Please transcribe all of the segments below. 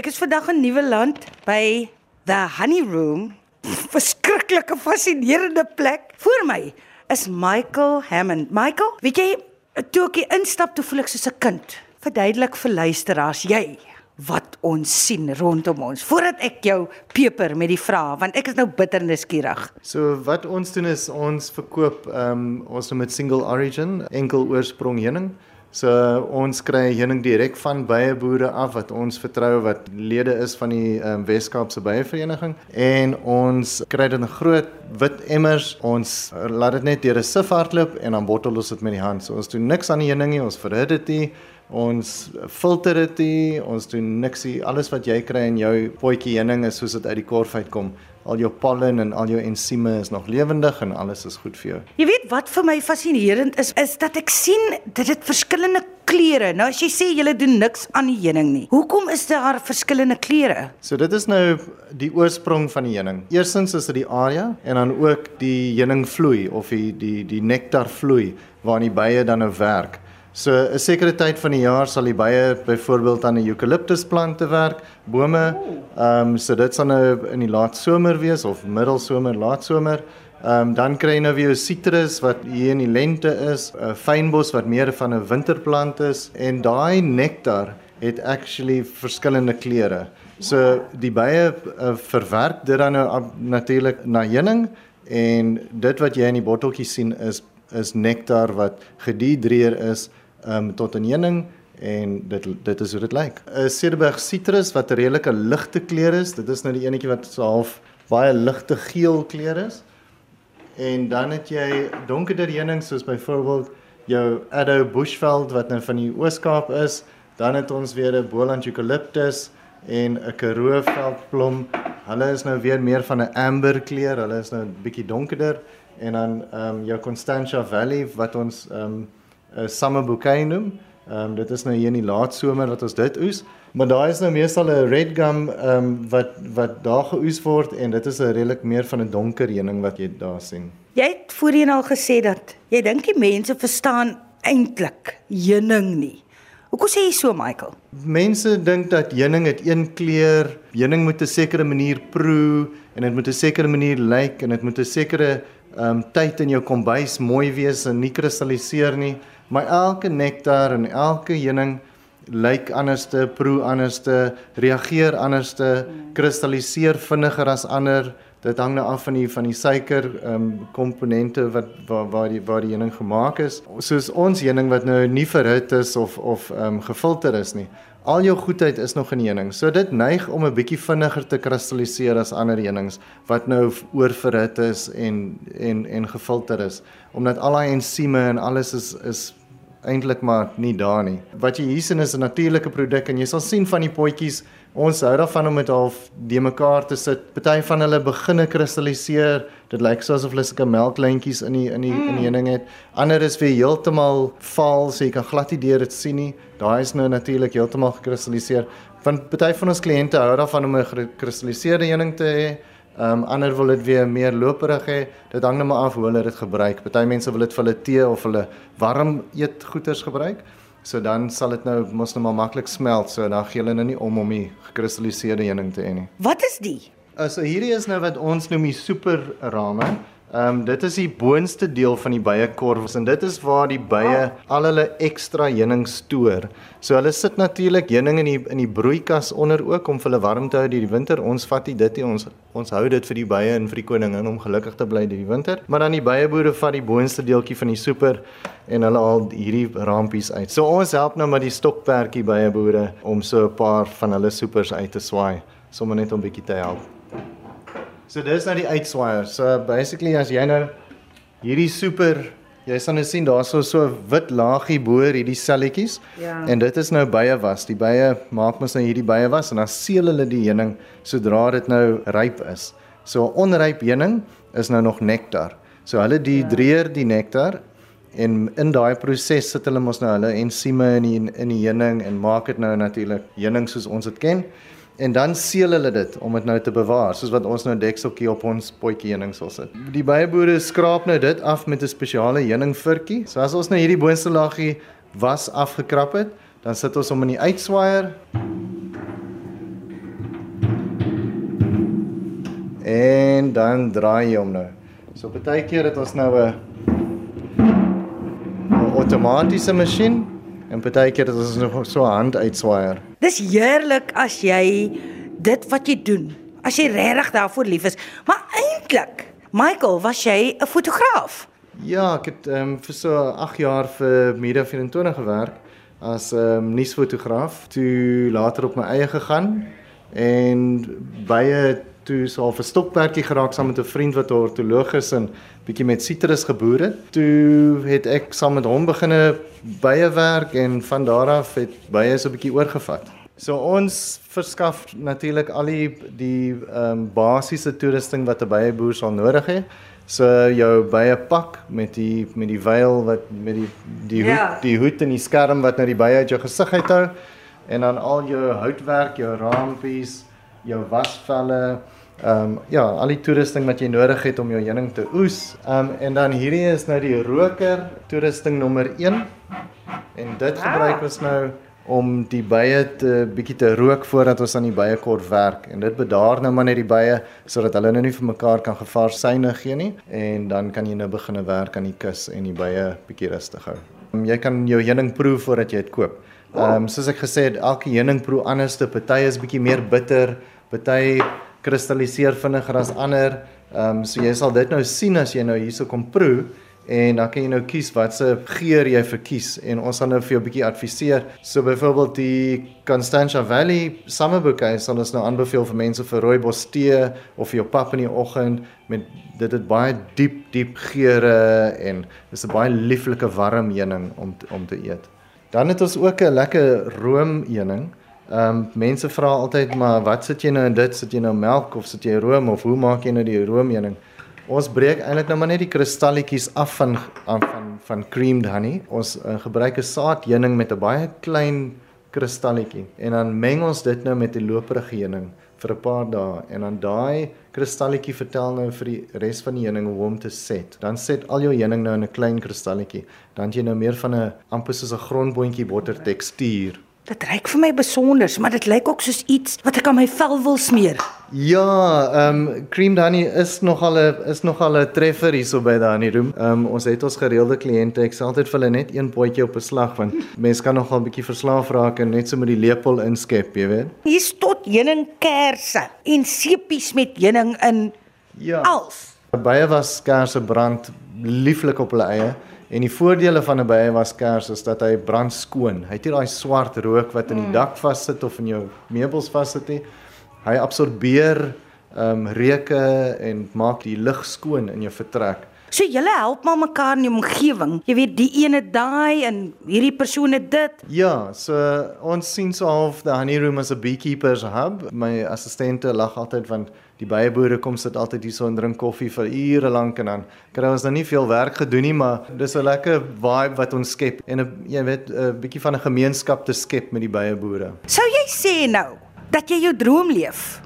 Ek is vandag in Nuwe Land by The Honey Room. Verskriklike fascinerende plek. Voor my is Michael Hammond. Michael, weet jy, toe ek instap, toe voel ek soos 'n kind. Verduidelik vir luisteraars, jy wat ons sien rondom ons voordat ek jou peper met die vrae want ek is nou bitter nuuskierig. So wat ons doen is ons verkoop ehm um, ons met single origin, enkel oorsprong heuning. So ons kry heuning direk van baie boere af wat ons vertrou wat lede is van die um, Weskaapse Beievereniging en ons kry dit in groot wit emmers. Ons laat dit net deur 'n sif hardloop en dan bottel ons dit met die hand. So ons doen niks aan die heuning nie, ons verhit dit nie. Ons filter dit nie, ons doen niks nie. Alles wat jy kry in jou potjie heuning is soos dit uit die korf uitkom al jou pollen en al jou ensieme is nog lewendig en alles is goed vir jou. Jy weet wat vir my fascinerend is, is dat ek sien dit het verskillende kleure. Nou as jy sê jy doen niks aan die heuning nie. Hoekom is daar verskillende kleure? So dit is nou die oorsprong van die heuning. Eerstens is dit die area en dan ook die heuningvloei of die die die nektarvloei waarin die bye dan nou werk. So 'n sekere tyd van die jaar sal die bye byvoorbeeld aan 'n eukaliptusplante werk, bome. Ehm um, so dit sal nou in die laat somer wees of middelsomer, laat somer. Ehm um, dan kry jy nou weer sitrus wat hier in die lente is, 'n fynbos wat meer van 'n winterplant is en daai nektar het actually verskillende kleure. So die bye uh, verwerk dit dan nou natuurlik na heuning en dit wat jy in die botteltjies sien is is nektar wat gedihidreer is um, tot 'n heuning en dit dit is hoe dit lyk. 'n Cederberg citrus wat 'n redelike ligte kleur is. Dit is nou die enetjie wat so half baie ligte geel kleur is. En dan het jy donkerder heuning soos byvoorbeeld jou Addo Bushveld wat nou van die Oos-Kaap is. Dan het ons weer 'n Boland eucalyptus en 'n Karoo veldblom. Hulle is nou weer meer van 'n amber kleur. Hulle is nou 'n bietjie donkerder en dan ehm um, jou Constantia Valley wat ons ehm um, 'n summer bouquet noem. Ehm um, dit is nou hier in die laat somer wat ons dit oes, maar daar is nou meestal 'n red gum ehm um, wat wat daar geoes word en dit is 'n redelik meer van 'n donker heuning wat jy daar sien. Jy het voorheen al gesê dat jy dink die mense verstaan eintlik heuning nie. Hoekom sê jy so, Michael? Mense dink dat heuning het een kleur, heuning moet 'n sekere manier proe en dit moet 'n sekere manier lyk en dit moet 'n sekere ehm um, tyd in jou kombuis mooi wees en nie kristalliseer nie maar elke nektar en elke heuning lyk anderste, proe anderste, reageer anderste, kristalliseer vinniger as ander. Dit hang nou af van die van die suiker ehm um, komponente wat waar waar die waar die heuning gemaak is. Soos ons heuning wat nou nie verhit is of of ehm um, gefilter is nie. Al jou goedheid is nog in heuning. So dit neig om 'n bietjie vinniger te kristalliseer as ander heunings wat nou oorverhit is en en en gefilter is omdat al daai ensieme en alles is is eintlik maar nie daar nie. Wat jy hier sien is 'n natuurlike produk en jy sal sien van die potjies, ons hou daarvan om dit half de mekaar te sit. Party van hulle beginne kristalliseer. Dit lyk soos of hulle sulke melklyntjies in die in die mm. in die heuning het. Ander is weer heeltemal vaal, so jy kan glad nie deur dit sien nie. Daai is nou natuurlik heeltemal gekristalliseer. Van party van ons kliënte hou daarvan om 'n gekristalliseerde heuning te hê. Ehm um, ander wil dit weer meer loperig hê. Dit hang net maar af hoe hulle dit gebruik. Party mense wil dit vir hulle tee of hulle warm eet goeders gebruik. So dan sal dit nou mos net maar maklik smelt. So dan gee hulle nou nie om om die gekristalliseerde heuning te hê nie. Wat is die? Also hierdie is nou wat ons noem die super rame. Ehm um, dit is die boonste deel van die byekorf en dit is waar die bye al hulle ekstra heuning stoor. So hulle sit natuurlik heuning in die in die broeikas onder ook om hulle warm te hou deur die winter. Ons vat dit nie ons ons hou dit vir die bye en vir die koningin om gelukkig te bly deur die winter. Maar dan die byeboere vat die boonste deeltjie van die super en hulle haal hierdie rampies uit. So ons help nou met die stokperdjie byeboere om so 'n paar van hulle supers uit te swaai, sommer net om bietjie te help. So dis nou die uitswaier. So basically as jy nou hierdie super jy sal nou sien daar's so 'n wit laagie bo hierdie selletjies. Ja. En dit is nou bye was. Die bye maak mos nou hierdie bye was en dan seël hulle die heuning sodra dit nou ryp is. So onryp heuning is nou nog nektar. So hulle dehydreer ja. die nektar en in daai proses sit hulle mos nou hulle ensieme in die, in die heuning en maak dit nou natuurlik heuning soos ons dit ken en dan seël hulle dit om dit nou te bewaar, soos wat ons nou dekseltjie op ons potjie heuning sal sit. Die byeboere skraap nou dit af met 'n spesiale heuningvurkie. So as ons nou hierdie boonste laagie was afgekrap het, dan sit ons hom in die uitswaaier. En dan draai jy hom nou. So baie keer het ons nou 'n outomatiese masjien en baie keer het ons nog so 'n handuitswaier. Dis heerlik as jy dit wat jy doen, as jy regtig daarvoor lief is. Maar eintlik, Michael, was jy 'n fotograaf? Ja, ek het ehm um, vir so 8 jaar vir Media 24 gewerk as 'n um, nuusfotograaf, toe later op my eie gegaan en baie toe so 'n stokperdjie geraak saam met 'n vriend wat 'n ortoloog is en bietjie met sitrus geboer het. Toe het ek saam met hom begine baie werk en van daar af het baie so 'n bietjie oorgevat. So ons verskaf natuurlik al die die ehm um, basiese toerusting wat 'n baie boer sal nodig hê. So jou baie pak met die met die veil wat met die die hoed, ja. die hoed en die skerm wat nou die baie uit jou gesig uithou en dan al jou houtwerk, jou raampies, jou wasvelle, ehm um, ja, al die toerusting wat jy nodig het om jou heuning te oes. Ehm um, en dan hierdie is nou die roker toerusting nommer 1. En dit gebruik ons nou om die bye te bietjie te rook voordat ons aan die bye kort werk en dit bedaar nou maar net die bye sodat hulle nou nie vir mekaar kan gevaar syne gee nie en dan kan jy nou begine werk aan die kus en die bye bietjie rustig hou. Jy kan jou heuning proe voordat jy dit koop. Ehm um, soos ek gesê het, elke heuning proe anders party is bietjie meer bitter, party kristalliseer vinniger as ander. Ehm um, so jy sal dit nou sien as jy nou hierso kom proe en dan kan jy nou kies watse geur jy verkies en ons gaan nou vir jou bietjie adviseer. So byvoorbeeld die Constantia Valley Summerbouquet sal ons nou aanbeveel vir mense vir rooibos tee of vir jou pap in die oggend met dit het baie diep diep geure en dis 'n baie lieflike warm heuning om om te eet. Dan het ons ook 'n lekker room heuning. Ehm um, mense vra altyd maar wat sit jy nou in dit? Sit jy nou melk of sit jy room of hoe maak jy nou die roomheuning? Ons breek eintlik nou maar net die kristalletjies af van van van, van creamed honey. Ons uh, gebruik 'n saadheuning met 'n baie klein kristalletjie en dan meng ons dit nou met die loperige heuning vir 'n paar dae en dan daai kristalletjie vertel nou vir die res van die heuning hoe om te set. Dan set al jou heuning nou in 'n klein kristalletjie. Dan jy nou meer van 'n amper soos 'n grondboontjie botter tekstuur. Dit ryk vir my besonders, maar dit lyk ook soos iets wat ek aan my vel wil smeer. Ja, ehm um, cream honey is nogal 'n is nogal 'n treffer hierso by daai in die room. Ehm um, ons het ons gereelde kliënte, ek sê altyd vir hulle net een potjie op 'n slag want mense kan nogal 'n bietjie verslaaf raak en net so met die lepel inskep, jy weet. Hier's tot heuningkersse en sepies met heuning in. Ja. Als. Baie was kersse brand lieflik op hulle eie. En die voordele van 'n byewaskers is dat hy brand skoon. Hy het nie daai swart rook wat in die mm. dak vassit of in jou meubels vassit nie. Hy absorbeer ehm um, reuke en maak die lug skoon in jou vertrek. So julle help maar mekaar in die omgewing. Jy weet die ene daai en hierdie persoon het dit. Ja, so ons sien so half the honey room as a beekeepers hub. My assistente lag altyd want die byeboere kom sit altyd hier so en drink koffie vir ure lank en dan kry ons dan nie veel werk gedoen nie, maar dis 'n lekker vibe wat ons skep en 'n jy weet 'n bietjie van 'n gemeenskap te skep met die byeboere. Sou jy sê nou dat jy jou droom leef?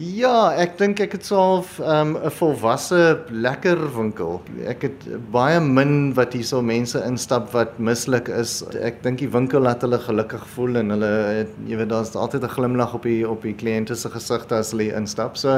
Ja, ek dink ek het 'n um, 'n volwasse lekker winkel. Ek het baie min wat hierso mense instap wat mislik is. Ek dink die winkel laat hulle gelukkig voel en hulle het, jy weet daar's altyd 'n glimlag op die op die kliënte se gesigte as hulle instap. So,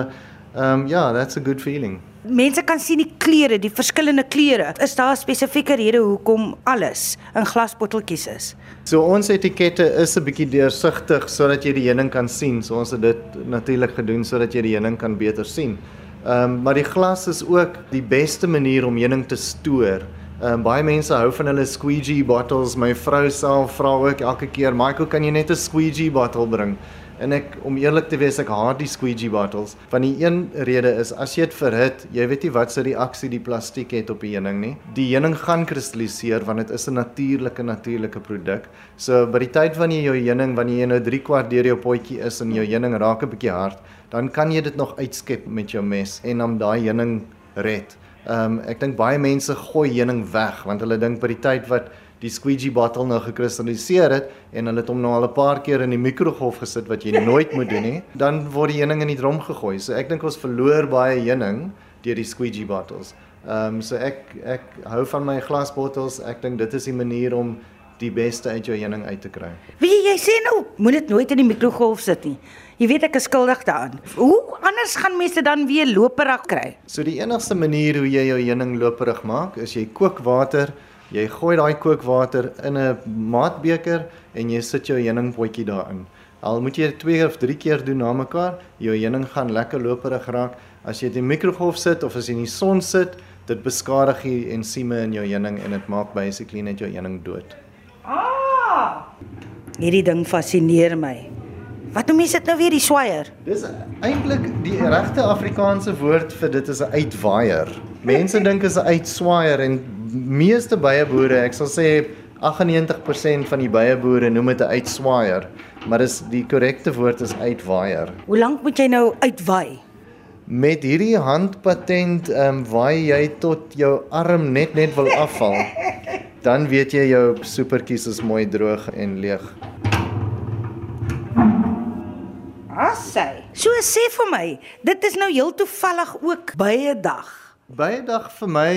ehm um, ja, that's a good feeling. Mense kan sien die kleure, die verskillende kleure. Is daar spesifieke rede hoekom alles in glasbotteltjies is? So ons etikette is 'n bietjie deursigtig sodat jy die heuning kan sien. So ons het dit natuurlik gedoen sodat jy die heuning kan beter sien. Ehm um, maar die glas is ook die beste manier om heuning te stoor. Ehm um, baie mense hou van hulle squeegee bottles. My vrou self vra ook elke keer, "Michael, kan jy net 'n squeegee bottle bring?" En ek om eerlik te wees, ek haat die squeegee bottles. Van die een rede is as jy dit verhit, jy weet nie wat se reaksie die plastiek het op die heuning nie. Die heuning gaan kristalliseer want dit is 'n natuurlike natuurlike produk. So by die tyd wanneer jy jou heuning, wanneer jy nou 3 kwart deur jou potjie is en jou heuning raak 'n bietjie hard, dan kan jy dit nog uitskep met jou mes en dan daai heuning red. Ehm um, ek dink baie mense gooi heuning weg want hulle dink by die tyd wat die squeegee bottle nou gekristalliseer het en hulle het hom nou al 'n paar keer in die mikrogolf gesit wat jy nooit moet doen nie, dan word die heuning in die drom gegooi. So ek dink ons verloor baie heuning deur die squeegee bottles. Ehm um, so ek ek hou van my glasbottels. Ek dink dit is die manier om die beste uit jou heuning uit te kry. Wie jy sê nou, moet dit nooit in die mikrogolf sit nie. Jy weet ek is skuldig daaraan. Hoe anders gaan mense dan weer loperig kry? So die enigste manier hoe jy jou heuning loperig maak, is jy kook water, jy gooi daai kookwater in 'n maatbeker en jy sit jou heuningpotjie daarin. Al moet jy dit 2 of 3 keer doen na mekaar, jou heuning gaan lekker loperig raak. As jy dit in die mikrogolf sit of as jy in die son sit, dit beskadig die ensieme in jou heuning en dit maak basically net jou heuning dood. Ah! Hierdie ding fascineer my. Wat noem mense dit nou weer die swaier? Dis eintlik die regte Afrikaanse woord vir dit is 'n uitwaaier. Mense dink is 'n uitswaier en meeste byeboere, ek sal sê 98% van die byeboere noem dit 'n uitswaier, maar dis die korrekte woord is uitwaaier. Hoe lank moet jy nou uitwaai? Met hierdie handpatent ehm um, waai jy tot jou arm net net wil afval. Dan weet jy jou supertjies is mooi droog en leeg. Assai. So sê vir my, dit is nou heel toevallig ook baie dag. Baie dag vir my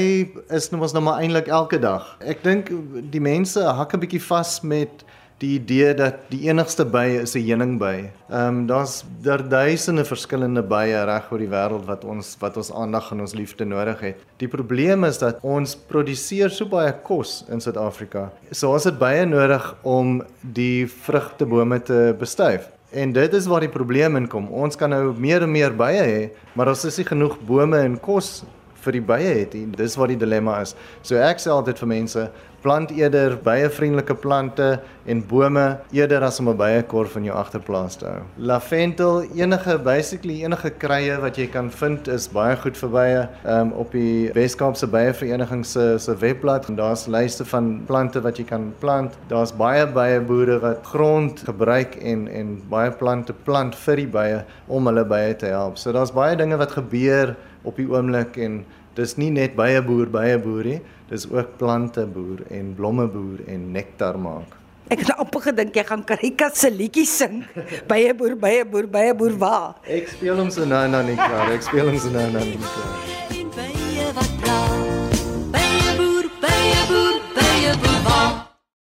is nou mos nou maar eintlik elke dag. Ek dink die mense hak 'n bietjie vas met die idee dat die enigste by is 'n heuningby. Ehm um, daar's daar duisende verskillende bye reg oor die wêreld wat ons wat ons aandag en ons liefde nodig het. Die probleem is dat ons produseer so baie kos in Suid-Afrika. So ons het baie nodig om die vrugtebome te bestuif. En dit is waar die probleem inkom. Ons kan nou meer en meer bye hê, maar ons is nie genoeg bome en kos vir die bye het nie. Dis wat die dilemma is. So ek sê altyd vir mense, plant eerder baie vriendelike plante en bome eerder as om 'n byekorf in jou agterplaas te hou. Lavendel, enige basically enige kruie wat jy kan vind is baie goed vir bye. Um op die Weskaapse Byevereniging se se webblad en daar's lyste van plante wat jy kan plant. Daar's baie bye boere wat grond gebruik en en baie plante plant vir die bye om hulle bye te help. So daar's baie dinge wat gebeur op die oomblik en dis nie net baie boer baie boer nie dis ook plante boer en blomme boer en nektar maak Ek het amper gedink jy gaan Karika se liedjie sing. Baie boer, baie boer, baie boer waar. Ek speel hom so nou nou nie klaar. Ek speel hom so nou nou nie klaar.